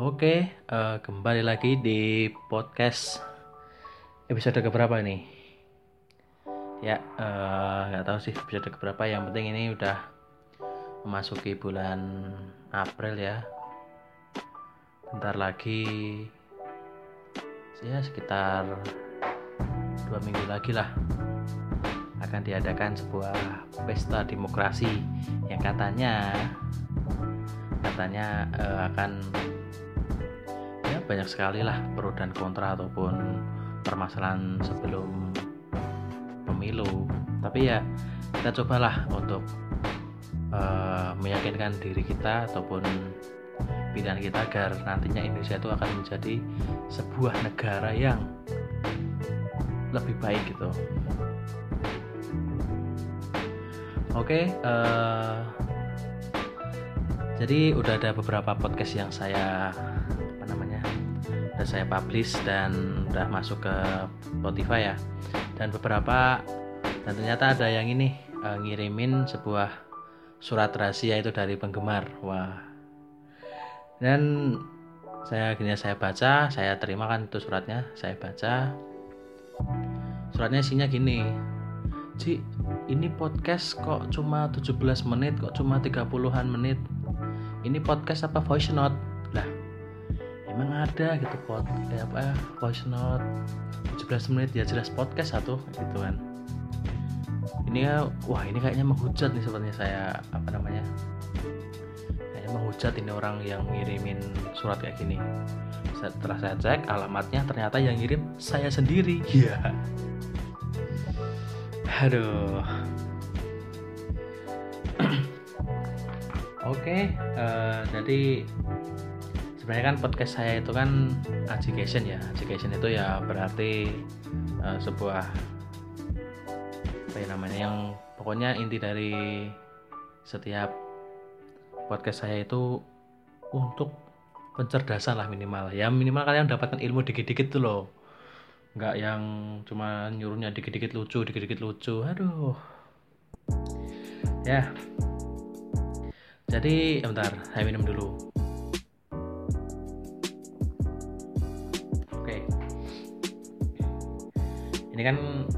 Oke, uh, kembali lagi di podcast episode keberapa nih? Ya, eh, nggak uh, tahu sih episode keberapa. Yang penting ini udah memasuki bulan April ya. Bentar lagi, ya sekitar dua minggu lagi lah akan diadakan sebuah pesta demokrasi yang katanya katanya uh, akan banyak sekali lah pro dan kontra ataupun permasalahan sebelum pemilu. Tapi ya kita cobalah untuk uh, meyakinkan diri kita ataupun pilihan kita agar nantinya Indonesia itu akan menjadi sebuah negara yang lebih baik gitu. Oke okay, uh, eh, jadi udah ada beberapa podcast yang saya udah saya publish dan udah masuk ke Spotify ya. Dan beberapa dan ternyata ada yang ini uh, ngirimin sebuah surat rahasia itu dari penggemar. Wah. Dan saya akhirnya saya baca saya terima kan itu suratnya saya baca. Suratnya isinya gini Ci ini podcast kok cuma 17 menit kok cuma 30-an menit ini podcast apa? Voice note. Lah emang ada gitu pot kayak apa voice note? 17 menit ya jelas podcast satu gitu kan. Ini ya wah ini kayaknya menghujat nih sebenarnya saya apa namanya? Kayaknya menghujat ini orang yang ngirimin surat kayak gini. Setelah saya cek alamatnya ternyata yang ngirim saya sendiri. Iya. Aduh oke okay, uh, eh, jadi sebenarnya kan podcast saya itu kan education ya. Education itu ya berarti uh, sebuah apa ya namanya yang pokoknya inti dari setiap podcast saya itu untuk pencerdasan lah minimal. Ya minimal kalian dapatkan ilmu dikit-dikit tuh loh. Nggak yang cuma nyuruhnya dikit-dikit lucu dikit-dikit lucu. Aduh. Ya jadi bentar saya minum dulu. Ini kan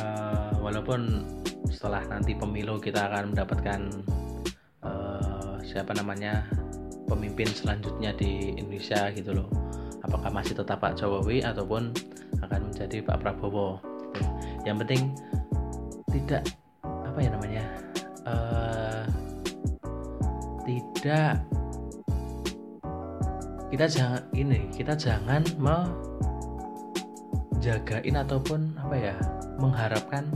uh, walaupun setelah nanti pemilu kita akan mendapatkan uh, siapa namanya pemimpin selanjutnya di Indonesia gitu loh. Apakah masih tetap Pak Jokowi ataupun akan menjadi Pak Prabowo. Yang penting tidak apa ya namanya uh, tidak kita jangan ini kita jangan mau jagain ataupun apa ya mengharapkan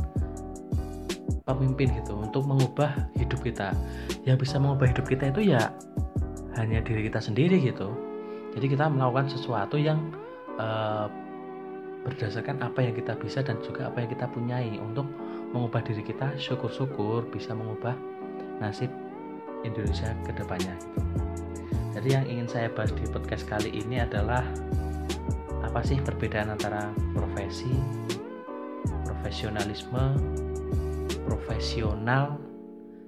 pemimpin gitu untuk mengubah hidup kita. Yang bisa mengubah hidup kita itu ya hanya diri kita sendiri gitu. Jadi kita melakukan sesuatu yang uh, berdasarkan apa yang kita bisa dan juga apa yang kita punyai untuk mengubah diri kita. Syukur-syukur bisa mengubah nasib Indonesia ke depannya jadi yang ingin saya bahas di podcast kali ini adalah apa sih perbedaan antara profesi, profesionalisme, profesional,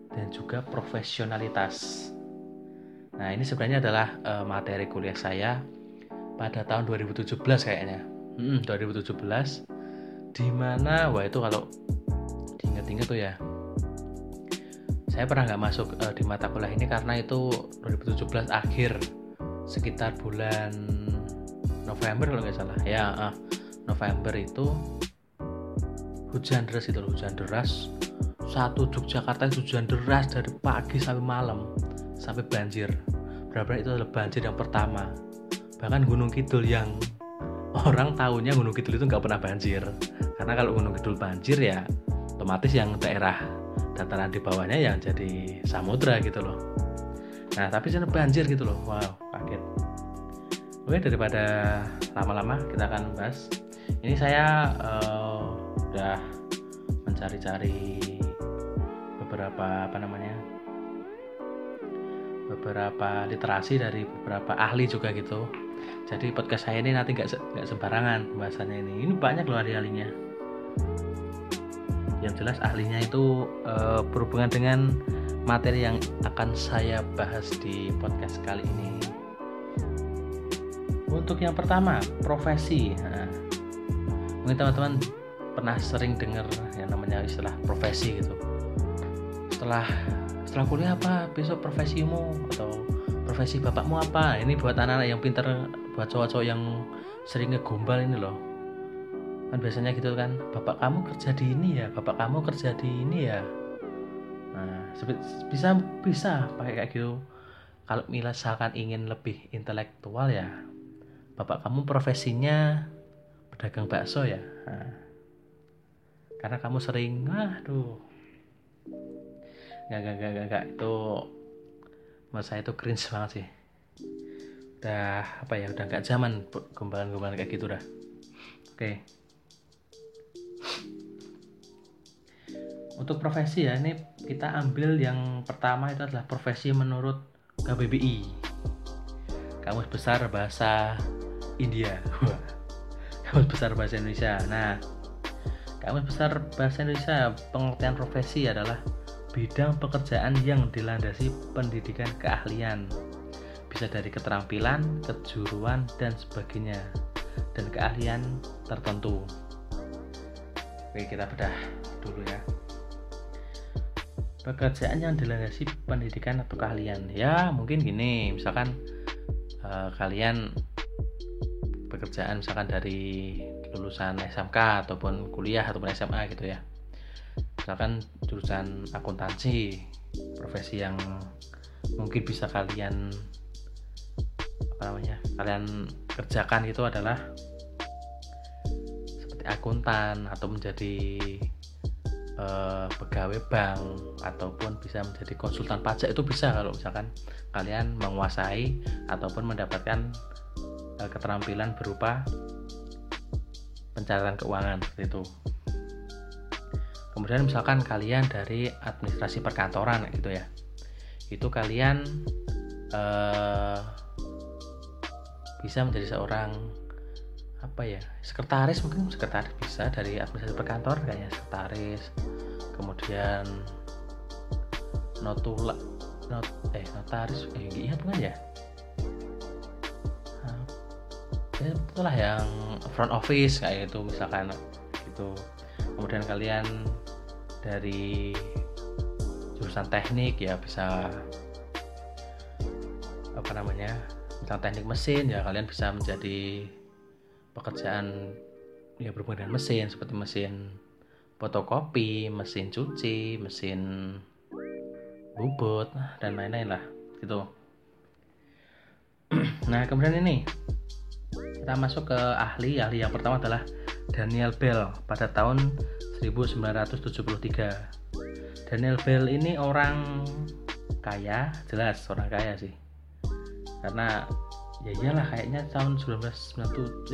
dan juga profesionalitas. Nah, ini sebenarnya adalah uh, materi kuliah saya pada tahun 2017 kayaknya. Hmm, 2017 di mana wah itu kalau diinget-inget tuh ya. Saya pernah nggak masuk uh, di mata kuliah ini karena itu 2017 akhir sekitar bulan November kalau nggak salah. Ya uh, November itu hujan deras itu hujan deras. Satu Yogyakarta itu hujan deras dari pagi sampai malam sampai banjir. Berapa itu adalah banjir yang pertama. Bahkan Gunung Kidul yang orang tahunya Gunung Kidul itu nggak pernah banjir. Karena kalau Gunung Kidul banjir ya otomatis yang daerah dataran di bawahnya yang jadi samudra gitu loh nah tapi sana banjir gitu loh wow kaget Oke daripada lama-lama kita akan bahas. Ini saya uh, udah mencari-cari beberapa apa namanya beberapa literasi dari beberapa ahli juga gitu. Jadi podcast saya ini nanti nggak sembarangan bahasanya ini. Ini banyak loh ahli-ahlinya. Yang jelas ahlinya itu uh, berhubungan dengan materi yang akan saya bahas di podcast kali ini. Untuk yang pertama, profesi. Nah, mungkin teman-teman pernah sering dengar yang namanya istilah profesi gitu. Setelah setelah kuliah apa besok profesimu atau profesi bapakmu apa? Ini buat anak-anak yang pinter, buat cowok-cowok yang sering ngegombal ini loh kan biasanya gitu kan bapak kamu kerja di ini ya bapak kamu kerja di ini ya. Nah bisa bisa pakai kayak gitu. Kalau misalkan ingin lebih intelektual ya bapak kamu profesinya pedagang bakso ya? Nah, karena kamu sering aduh nggak nggak nggak nggak itu menurut saya itu cringe banget sih. Udah apa ya udah nggak zaman gombalan-gombalan kayak gitu dah. Oke. okay. Untuk profesi ya ini kita ambil yang pertama itu adalah profesi menurut KBBI Kamus Besar Bahasa India. Kamus Besar Bahasa Indonesia. Nah Kamus Besar Bahasa Indonesia pengertian profesi adalah bidang pekerjaan yang dilandasi pendidikan keahlian. Bisa dari keterampilan, kejuruan, dan sebagainya. Dan keahlian tertentu. Oke kita bedah dulu ya pekerjaan yang dilandasi pendidikan atau keahlian? Ya mungkin gini. Misalkan uh, kalian pekerjaan misalkan dari lulusan SMK ataupun kuliah ataupun SMA gitu ya. Misalkan jurusan akuntansi profesi yang mungkin bisa kalian apa namanya kalian kerjakan itu adalah seperti akuntan atau menjadi uh, pegawai bank ataupun bisa menjadi konsultan pajak itu bisa kalau misalkan kalian menguasai ataupun mendapatkan uh, keterampilan berupa pencatatan keuangan seperti itu. Kemudian misalkan kalian dari administrasi perkantoran gitu ya, itu kalian uh, bisa menjadi seorang apa ya? Sekretaris mungkin sekretaris bisa dari administrasi perkantor kayaknya sekretaris. Kemudian notula not eh notaris eh iya bukan ya? Nah, itulah yang front office kayak itu misalkan gitu. Kemudian kalian dari jurusan teknik ya bisa apa namanya tentang teknik mesin ya kalian bisa menjadi pekerjaan ya berhubungan dengan mesin seperti mesin fotokopi, mesin cuci, mesin bubut dan lain-lain lah gitu. nah kemudian ini kita masuk ke ahli. Ahli yang pertama adalah Daniel Bell pada tahun 1973 Daniel Bell ini orang kaya jelas orang kaya sih. Karena ya iyalah kayaknya tahun 1973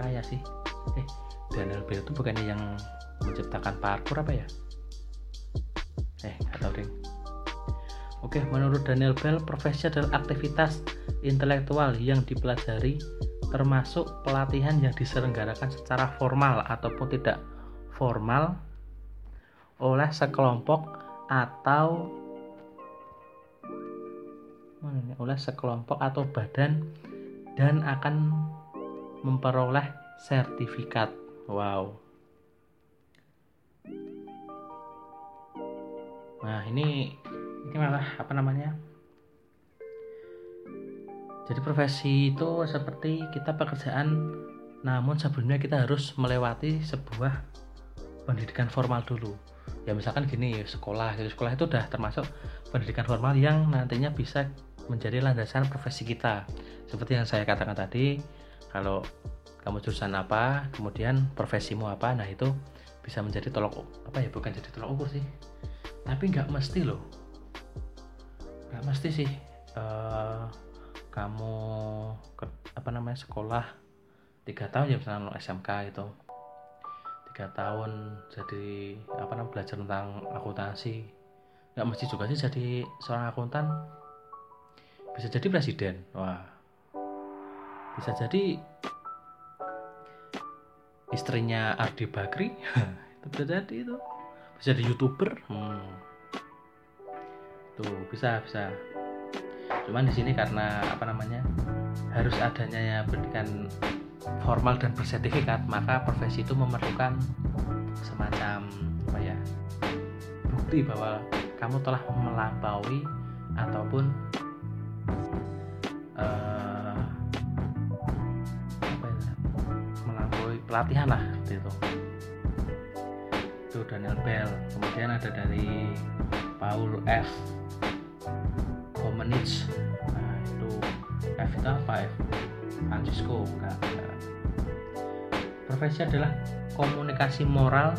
kaya sih. Eh Daniel Bell itu bukannya yang menciptakan parkour apa ya? Eh tahu deh Oke, menurut Daniel Bell, profesi adalah aktivitas intelektual yang dipelajari termasuk pelatihan yang diselenggarakan secara formal ataupun tidak formal oleh sekelompok atau oleh sekelompok atau badan dan akan memperoleh sertifikat. Wow. Nah, ini ini malah apa namanya? Jadi profesi itu seperti kita pekerjaan namun sebelumnya kita harus melewati sebuah pendidikan formal dulu. Ya misalkan gini, sekolah gitu. Sekolah itu udah termasuk pendidikan formal yang nantinya bisa menjadi landasan profesi kita. Seperti yang saya katakan tadi, kalau kamu jurusan apa, kemudian profesimu apa, nah itu bisa menjadi tolok apa ya bukan jadi tolok ukur sih, tapi nggak mesti loh, nggak mesti sih uh, kamu ke, apa namanya sekolah tiga tahun ya misalnya SMK itu tiga tahun jadi apa namanya belajar tentang akuntansi. Nggak mesti juga sih jadi seorang akuntan bisa jadi presiden. Wah. Bisa jadi istrinya Ardi Bakri. Itu bisa jadi itu. Bisa di youtuber. Hmm. tuh bisa bisa. Cuman di sini karena apa namanya harus adanya ya pendidikan formal dan bersertifikat maka profesi itu memerlukan semacam apa ya bukti bahwa kamu telah melampaui ataupun pelatihan lah gitu itu. Daniel Bell. Kemudian ada dari Paul F. Komenich. Nah itu F itu apa F? Francisco profesi adalah komunikasi moral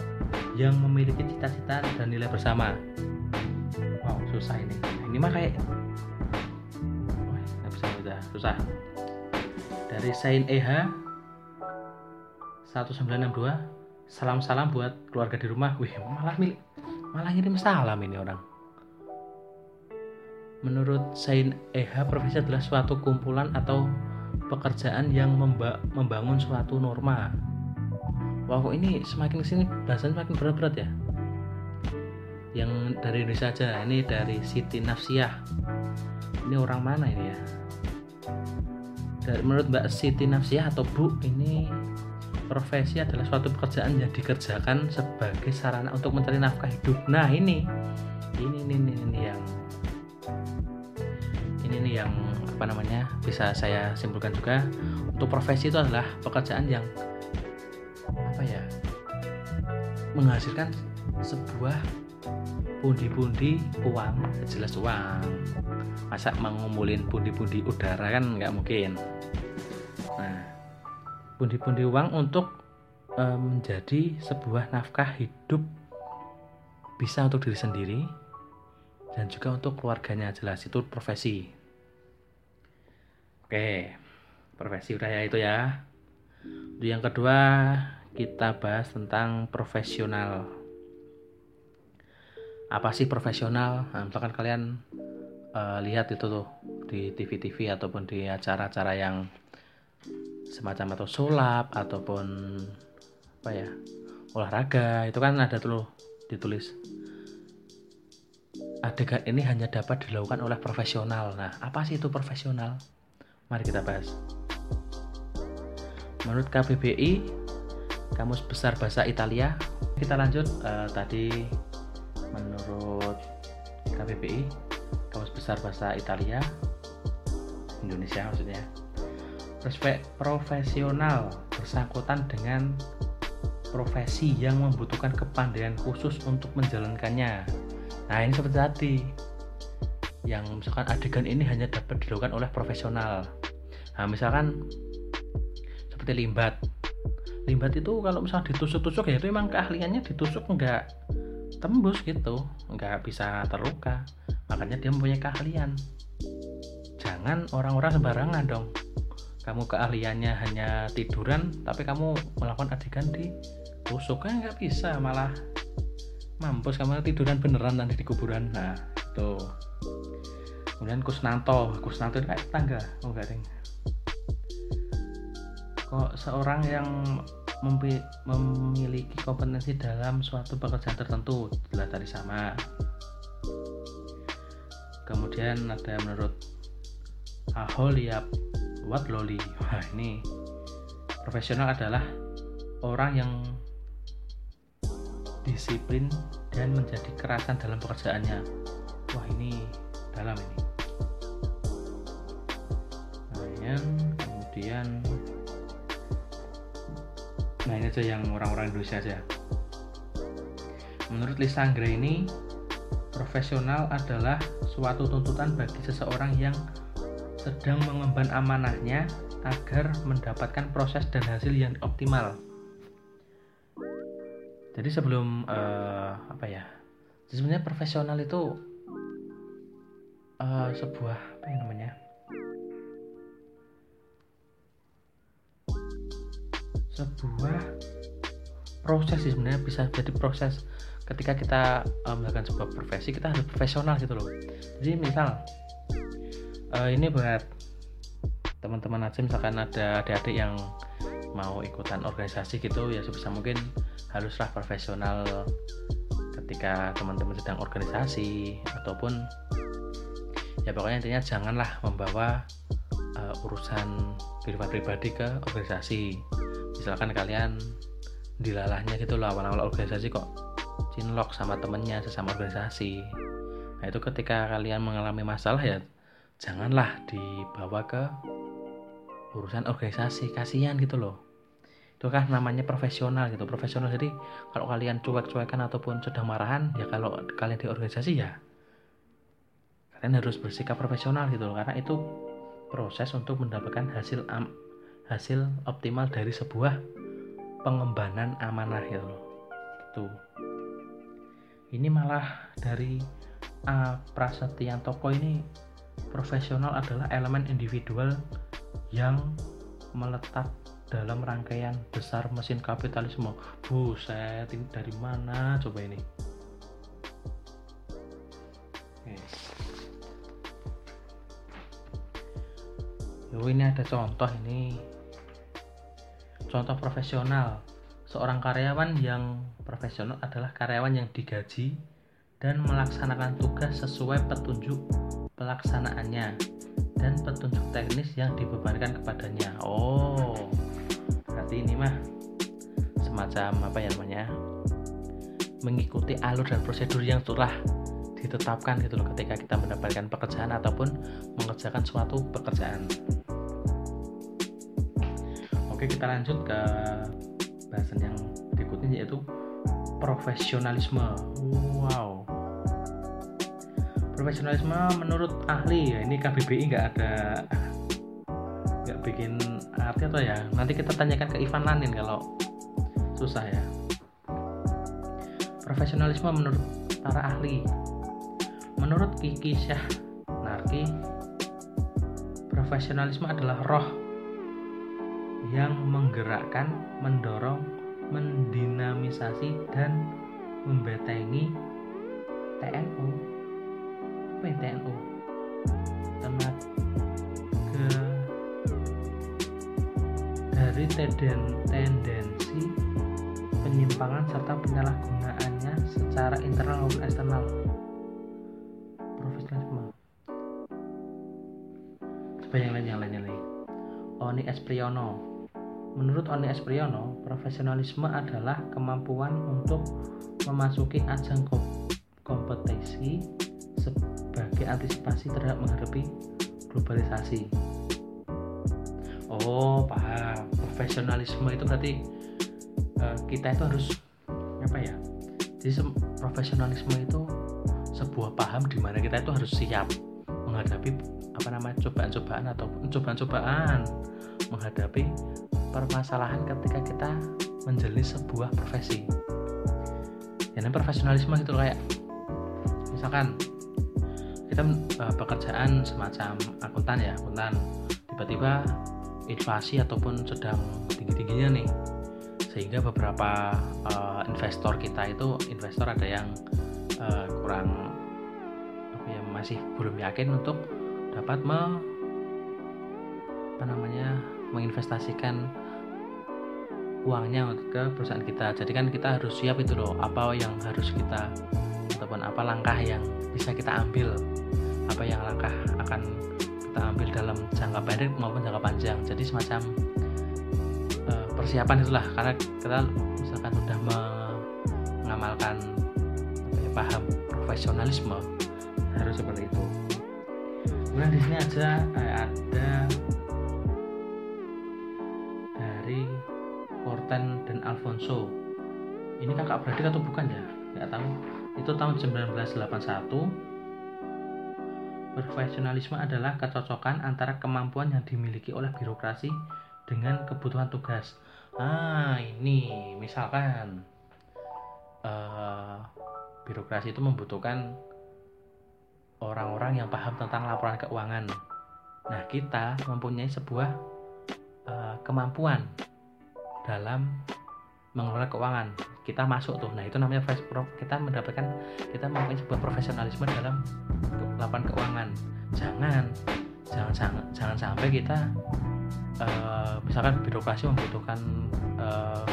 yang memiliki cita-cita dan nilai bersama. Wow susah ini. Ini mah kayak nggak bisa udah susah. Dari Sain EH 1962 salam-salam buat keluarga di rumah. Wih malah milik malah ngirim salam ini orang. Menurut Sain EH profesi adalah suatu kumpulan atau pekerjaan yang memba membangun suatu norma. Kok ini semakin ke sini bahasanya semakin berat-berat ya? Yang dari Indonesia saja ini dari Siti Nafsiyah. Ini orang mana ini ya? Dari menurut Mbak Siti Nafsiyah atau Bu ini profesi adalah suatu pekerjaan yang dikerjakan sebagai sarana untuk mencari nafkah hidup. Nah ini. Ini ini ini, ini yang ini nih yang apa namanya bisa saya simpulkan juga. Untuk profesi itu adalah pekerjaan yang apa ya menghasilkan sebuah pundi-pundi uang jelas uang. Masa mengumpulin pundi-pundi udara kan nggak mungkin pundi-pundi uang untuk e, menjadi sebuah nafkah hidup bisa untuk diri sendiri dan juga untuk keluarganya jelas itu profesi. Oke profesi udah ya itu ya. Untuk yang kedua kita bahas tentang profesional. Apa sih profesional? Nah, misalkan kalian uh, lihat itu tuh di TV-TV ataupun di acara-acara yang semacam atau sulap ataupun apa ya olahraga itu kan ada tuh ditulis. Adegan ini hanya dapat dilakukan oleh profesional. Nah apa sih itu profesional? Mari kita bahas. Menurut KBBI Kamus Besar Bahasa Italia kita lanjut uh, tadi menurut KBBI Kamus Besar Bahasa Italia Indonesia maksudnya profesional bersangkutan dengan profesi yang membutuhkan kepandaian khusus untuk menjalankannya. Nah ini seperti tadi. Yang misalkan adegan ini hanya dapat dilakukan oleh profesional. Nah misalkan seperti limbat. Limbat itu kalau misalnya ditusuk-tusuk ya itu memang keahliannya ditusuk enggak tembus gitu nggak bisa terluka. Makanya dia mempunyai keahlian. Jangan orang-orang sembarangan dong kamu keahliannya hanya tiduran tapi kamu melakukan adegan di tusuk kan nggak bisa malah mampus kamu tiduran beneran nanti di kuburan. Nah tuh kemudian Kusnanto. Kusnanto itu kayak tangga oh enggak kok seorang yang memiliki kompetensi dalam suatu pekerjaan tertentu? Jelas tadi sama. Kemudian ada menurut Aholiap Watloli wah ini profesional adalah orang yang disiplin dan menjadi kerasan dalam pekerjaannya. Wah ini dalam ini. Kemudian nah ini aja yang orang-orang Indonesia aja. Menurut Lisa Anggre ini profesional adalah suatu tuntutan bagi seseorang yang sedang mengemban amanahnya agar mendapatkan proses dan hasil yang optimal. Jadi sebelum uh, apa ya sebenarnya profesional itu uh, sebuah apa yang namanya sebuah proses sih sebenarnya bisa jadi proses ketika kita uh, melakukan sebuah profesi kita harus profesional gitu loh. Jadi misal uh, ini buat teman-teman aja misalkan ada adik-adik yang mau ikutan organisasi gitu ya sebisa mungkin haruslah profesional ketika teman-teman sedang organisasi ataupun ya pokoknya intinya janganlah membawa uh, urusan kehidupan pribadi ke organisasi. Misalkan kalian dilalahnya gitu loh awal-awal organisasi kok cinlok sama temennya sesama organisasi. Nah itu ketika kalian mengalami masalah ya janganlah dibawa ke urusan organisasi kasihan gitu loh. Itu kan namanya profesional gitu. Profesional jadi kalau kalian cuek-cuekan ataupun sedang marahan ya kalau kalian di organisasi ya kalian harus bersikap profesional gitu loh. Karena itu proses untuk mendapatkan hasil hasil optimal dari sebuah pengembangan amanah gitu loh. Gitu. Ini malah dari uh, Toko ini profesional adalah elemen individual yang meletak dalam rangkaian besar mesin kapitalisme. Buset, ini dari mana coba ini? Ini ada contoh ini. Contoh profesional. Seorang karyawan yang profesional adalah karyawan yang digaji dan melaksanakan tugas sesuai petunjuk pelaksanaannya dan petunjuk teknis yang dibebankan kepadanya. Oh, berarti ini mah semacam apa ya namanya? Mengikuti alur dan prosedur yang telah ditetapkan gitu loh ketika kita mendapatkan pekerjaan ataupun mengerjakan suatu pekerjaan. Oke, kita lanjut ke bahasan yang berikutnya yaitu profesionalisme. Wow, profesionalisme menurut ahli ya ini KBBI nggak ada nggak bikin arti atau ya nanti kita tanyakan ke Ivan Lanin kalau susah ya. Profesionalisme menurut para ahli. Menurut Kiki Syah Narki profesionalisme adalah roh yang menggerakkan mendorong mendinamisasi dan membetengi TNU PTNU tenaga dari tenden, tendensi penyimpangan serta penyalahgunaannya secara internal maupun eksternal. Profesionalisme yang lain yang lain yang lain. Oni Espriono Menurut Oni Espriono, profesionalisme adalah kemampuan untuk memasuki ajang kompetisi sebagai antisipasi terhadap menghadapi globalisasi. Oh, paham. Profesionalisme itu berarti uh, kita itu harus apa ya? Jadi profesionalisme itu sebuah paham di mana kita itu harus siap menghadapi apa namanya cobaan-cobaan atau cobaan-cobaan menghadapi permasalahan ketika kita menjalani sebuah profesi. Ya, profesionalisme itu kayak misalkan kita uh, pekerjaan semacam akuntan ya akuntan. Tiba-tiba inflasi ataupun sedang tinggi-tingginya nih. Sehingga beberapa uh, investor kita itu investor ada yang uh, kurang apa ya masih belum yakin untuk dapat me, apa namanya menginvestasikan uangnya ke perusahaan kita. Jadi kan kita harus siap itu loh apa yang harus kita ataupun apa langkah yang bisa kita ambil? Apa yang langkah akan kita ambil dalam jangka pendek maupun jangka panjang? Jadi semacam uh, persiapan itulah. Karena kita misalkan sudah mengamalkan ya, paham profesionalisme harus seperti itu. Kemudian di sini aja ada dari Corten dan Alfonso. Ini kakak beradik atau bukan ya? Nggak tahu itu tahun 1981 Profesionalisme adalah kecocokan antara kemampuan yang dimiliki oleh birokrasi dengan kebutuhan tugas. Ah, ini misalkan uh, birokrasi itu membutuhkan orang-orang yang paham tentang laporan keuangan. Nah, kita mempunyai sebuah uh, kemampuan dalam mengelola keuangan. Kita masuk tuh. Nah, itu namanya kita mendapatkan kita mempunyai sebuah profesionalisme dalam laporan keuangan. Jangan jangan jangan, jangan sampai kita uh, misalkan birokrasi membutuhkan uh,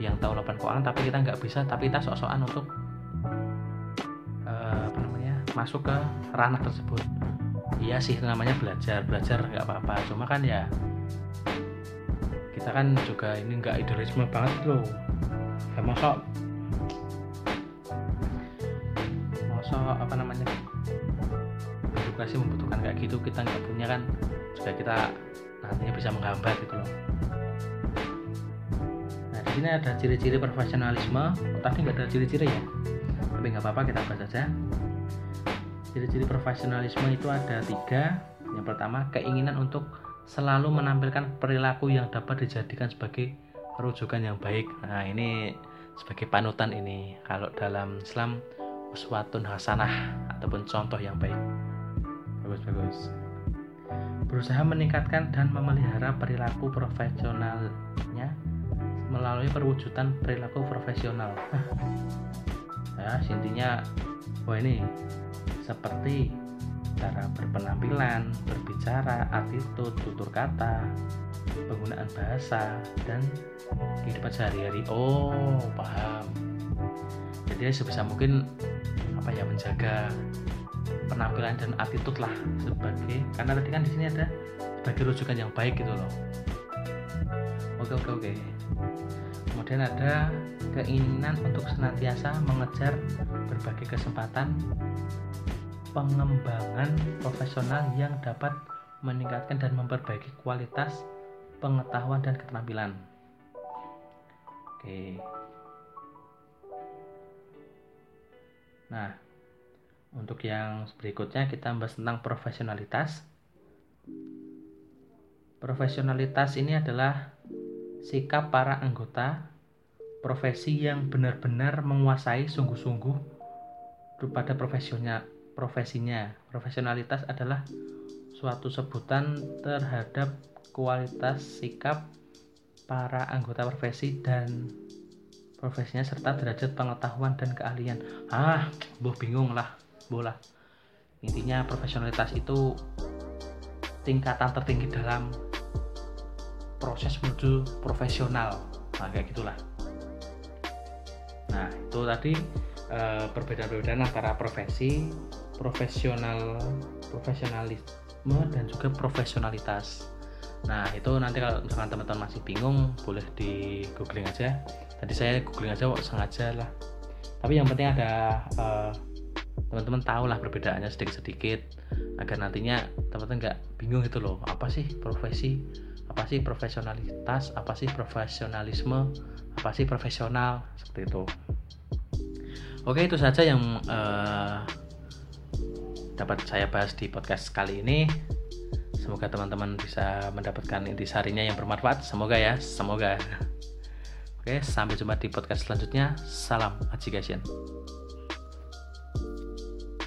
yang tahu laporan keuangan tapi kita nggak bisa tapi kita sok-sokan untuk masuk ke ranah tersebut. Iya sih namanya belajar. Belajar nggak apa-apa. Cuma kan ya kita kan juga ini nggak idealisme banget loh masa masa apa namanya? Edukasi membutuhkan kayak gitu kita nggak punya kan. Juga kita nantinya bisa menghambat gitu loh. Nah di sini ada ciri-ciri profesionalisme oh, nggak ada ciri-ciri ya. Tapi nggak apa-apa kita bahas saja. Ciri-ciri profesionalisme itu ada tiga. Yang pertama keinginan untuk selalu menampilkan perilaku yang dapat dijadikan sebagai rujukan yang baik. Nah ini sebagai panutan ini kalau dalam Islam uswatun hasanah ataupun contoh yang baik. Bagus bagus. Berusaha meningkatkan dan memelihara perilaku profesionalnya melalui perwujudan perilaku profesional. Ya intinya wah ini seperti cara berpenampilan, berbicara, attitude, tutur kata, penggunaan bahasa, dan kehidupan sehari-hari. Oh, paham. Jadi sebisa mungkin apa ya menjaga penampilan dan attitude lah sebagai karena tadi kan di sini ada sebagai rujukan yang baik gitu loh oke oke oke kemudian ada keinginan untuk senantiasa mengejar berbagai kesempatan pengembangan profesional yang dapat meningkatkan dan memperbaiki kualitas pengetahuan dan keterampilan oke nah untuk yang berikutnya kita bahas tentang profesionalitas. Profesionalitas ini adalah sikap para anggota profesi yang benar-benar menguasai sungguh-sungguh pada profesional profesinya. Profesionalitas adalah suatu sebutan terhadap kualitas sikap para anggota profesi dan profesinya serta derajat pengetahuan dan keahlian. Ah, boh bingung lah bola intinya profesionalitas itu tingkatan tertinggi dalam proses menuju profesional nah kayak gitulah nah itu tadi e, perbedaan-perbedaan antara profesi profesional profesionalisme dan juga profesionalitas. Nah itu nanti kalau misalkan teman-teman masih bingung boleh di googling aja. Tadi saya googling aja kok sengaja lah. Tapi yang penting ada uh, teman-teman tahu lah perbedaannya sedikit-sedikit agar nantinya teman-teman nggak bingung gitu loh apa sih profesi apa sih profesionalitas apa sih profesionalisme apa sih profesional seperti itu. Oke itu saja yang uh, dapat saya bahas di podcast kali ini. Semoga teman-teman bisa mendapatkan intisarinya yang bermanfaat. Semoga ya semoga. Oke sampai jumpa di podcast selanjutnya. Salam education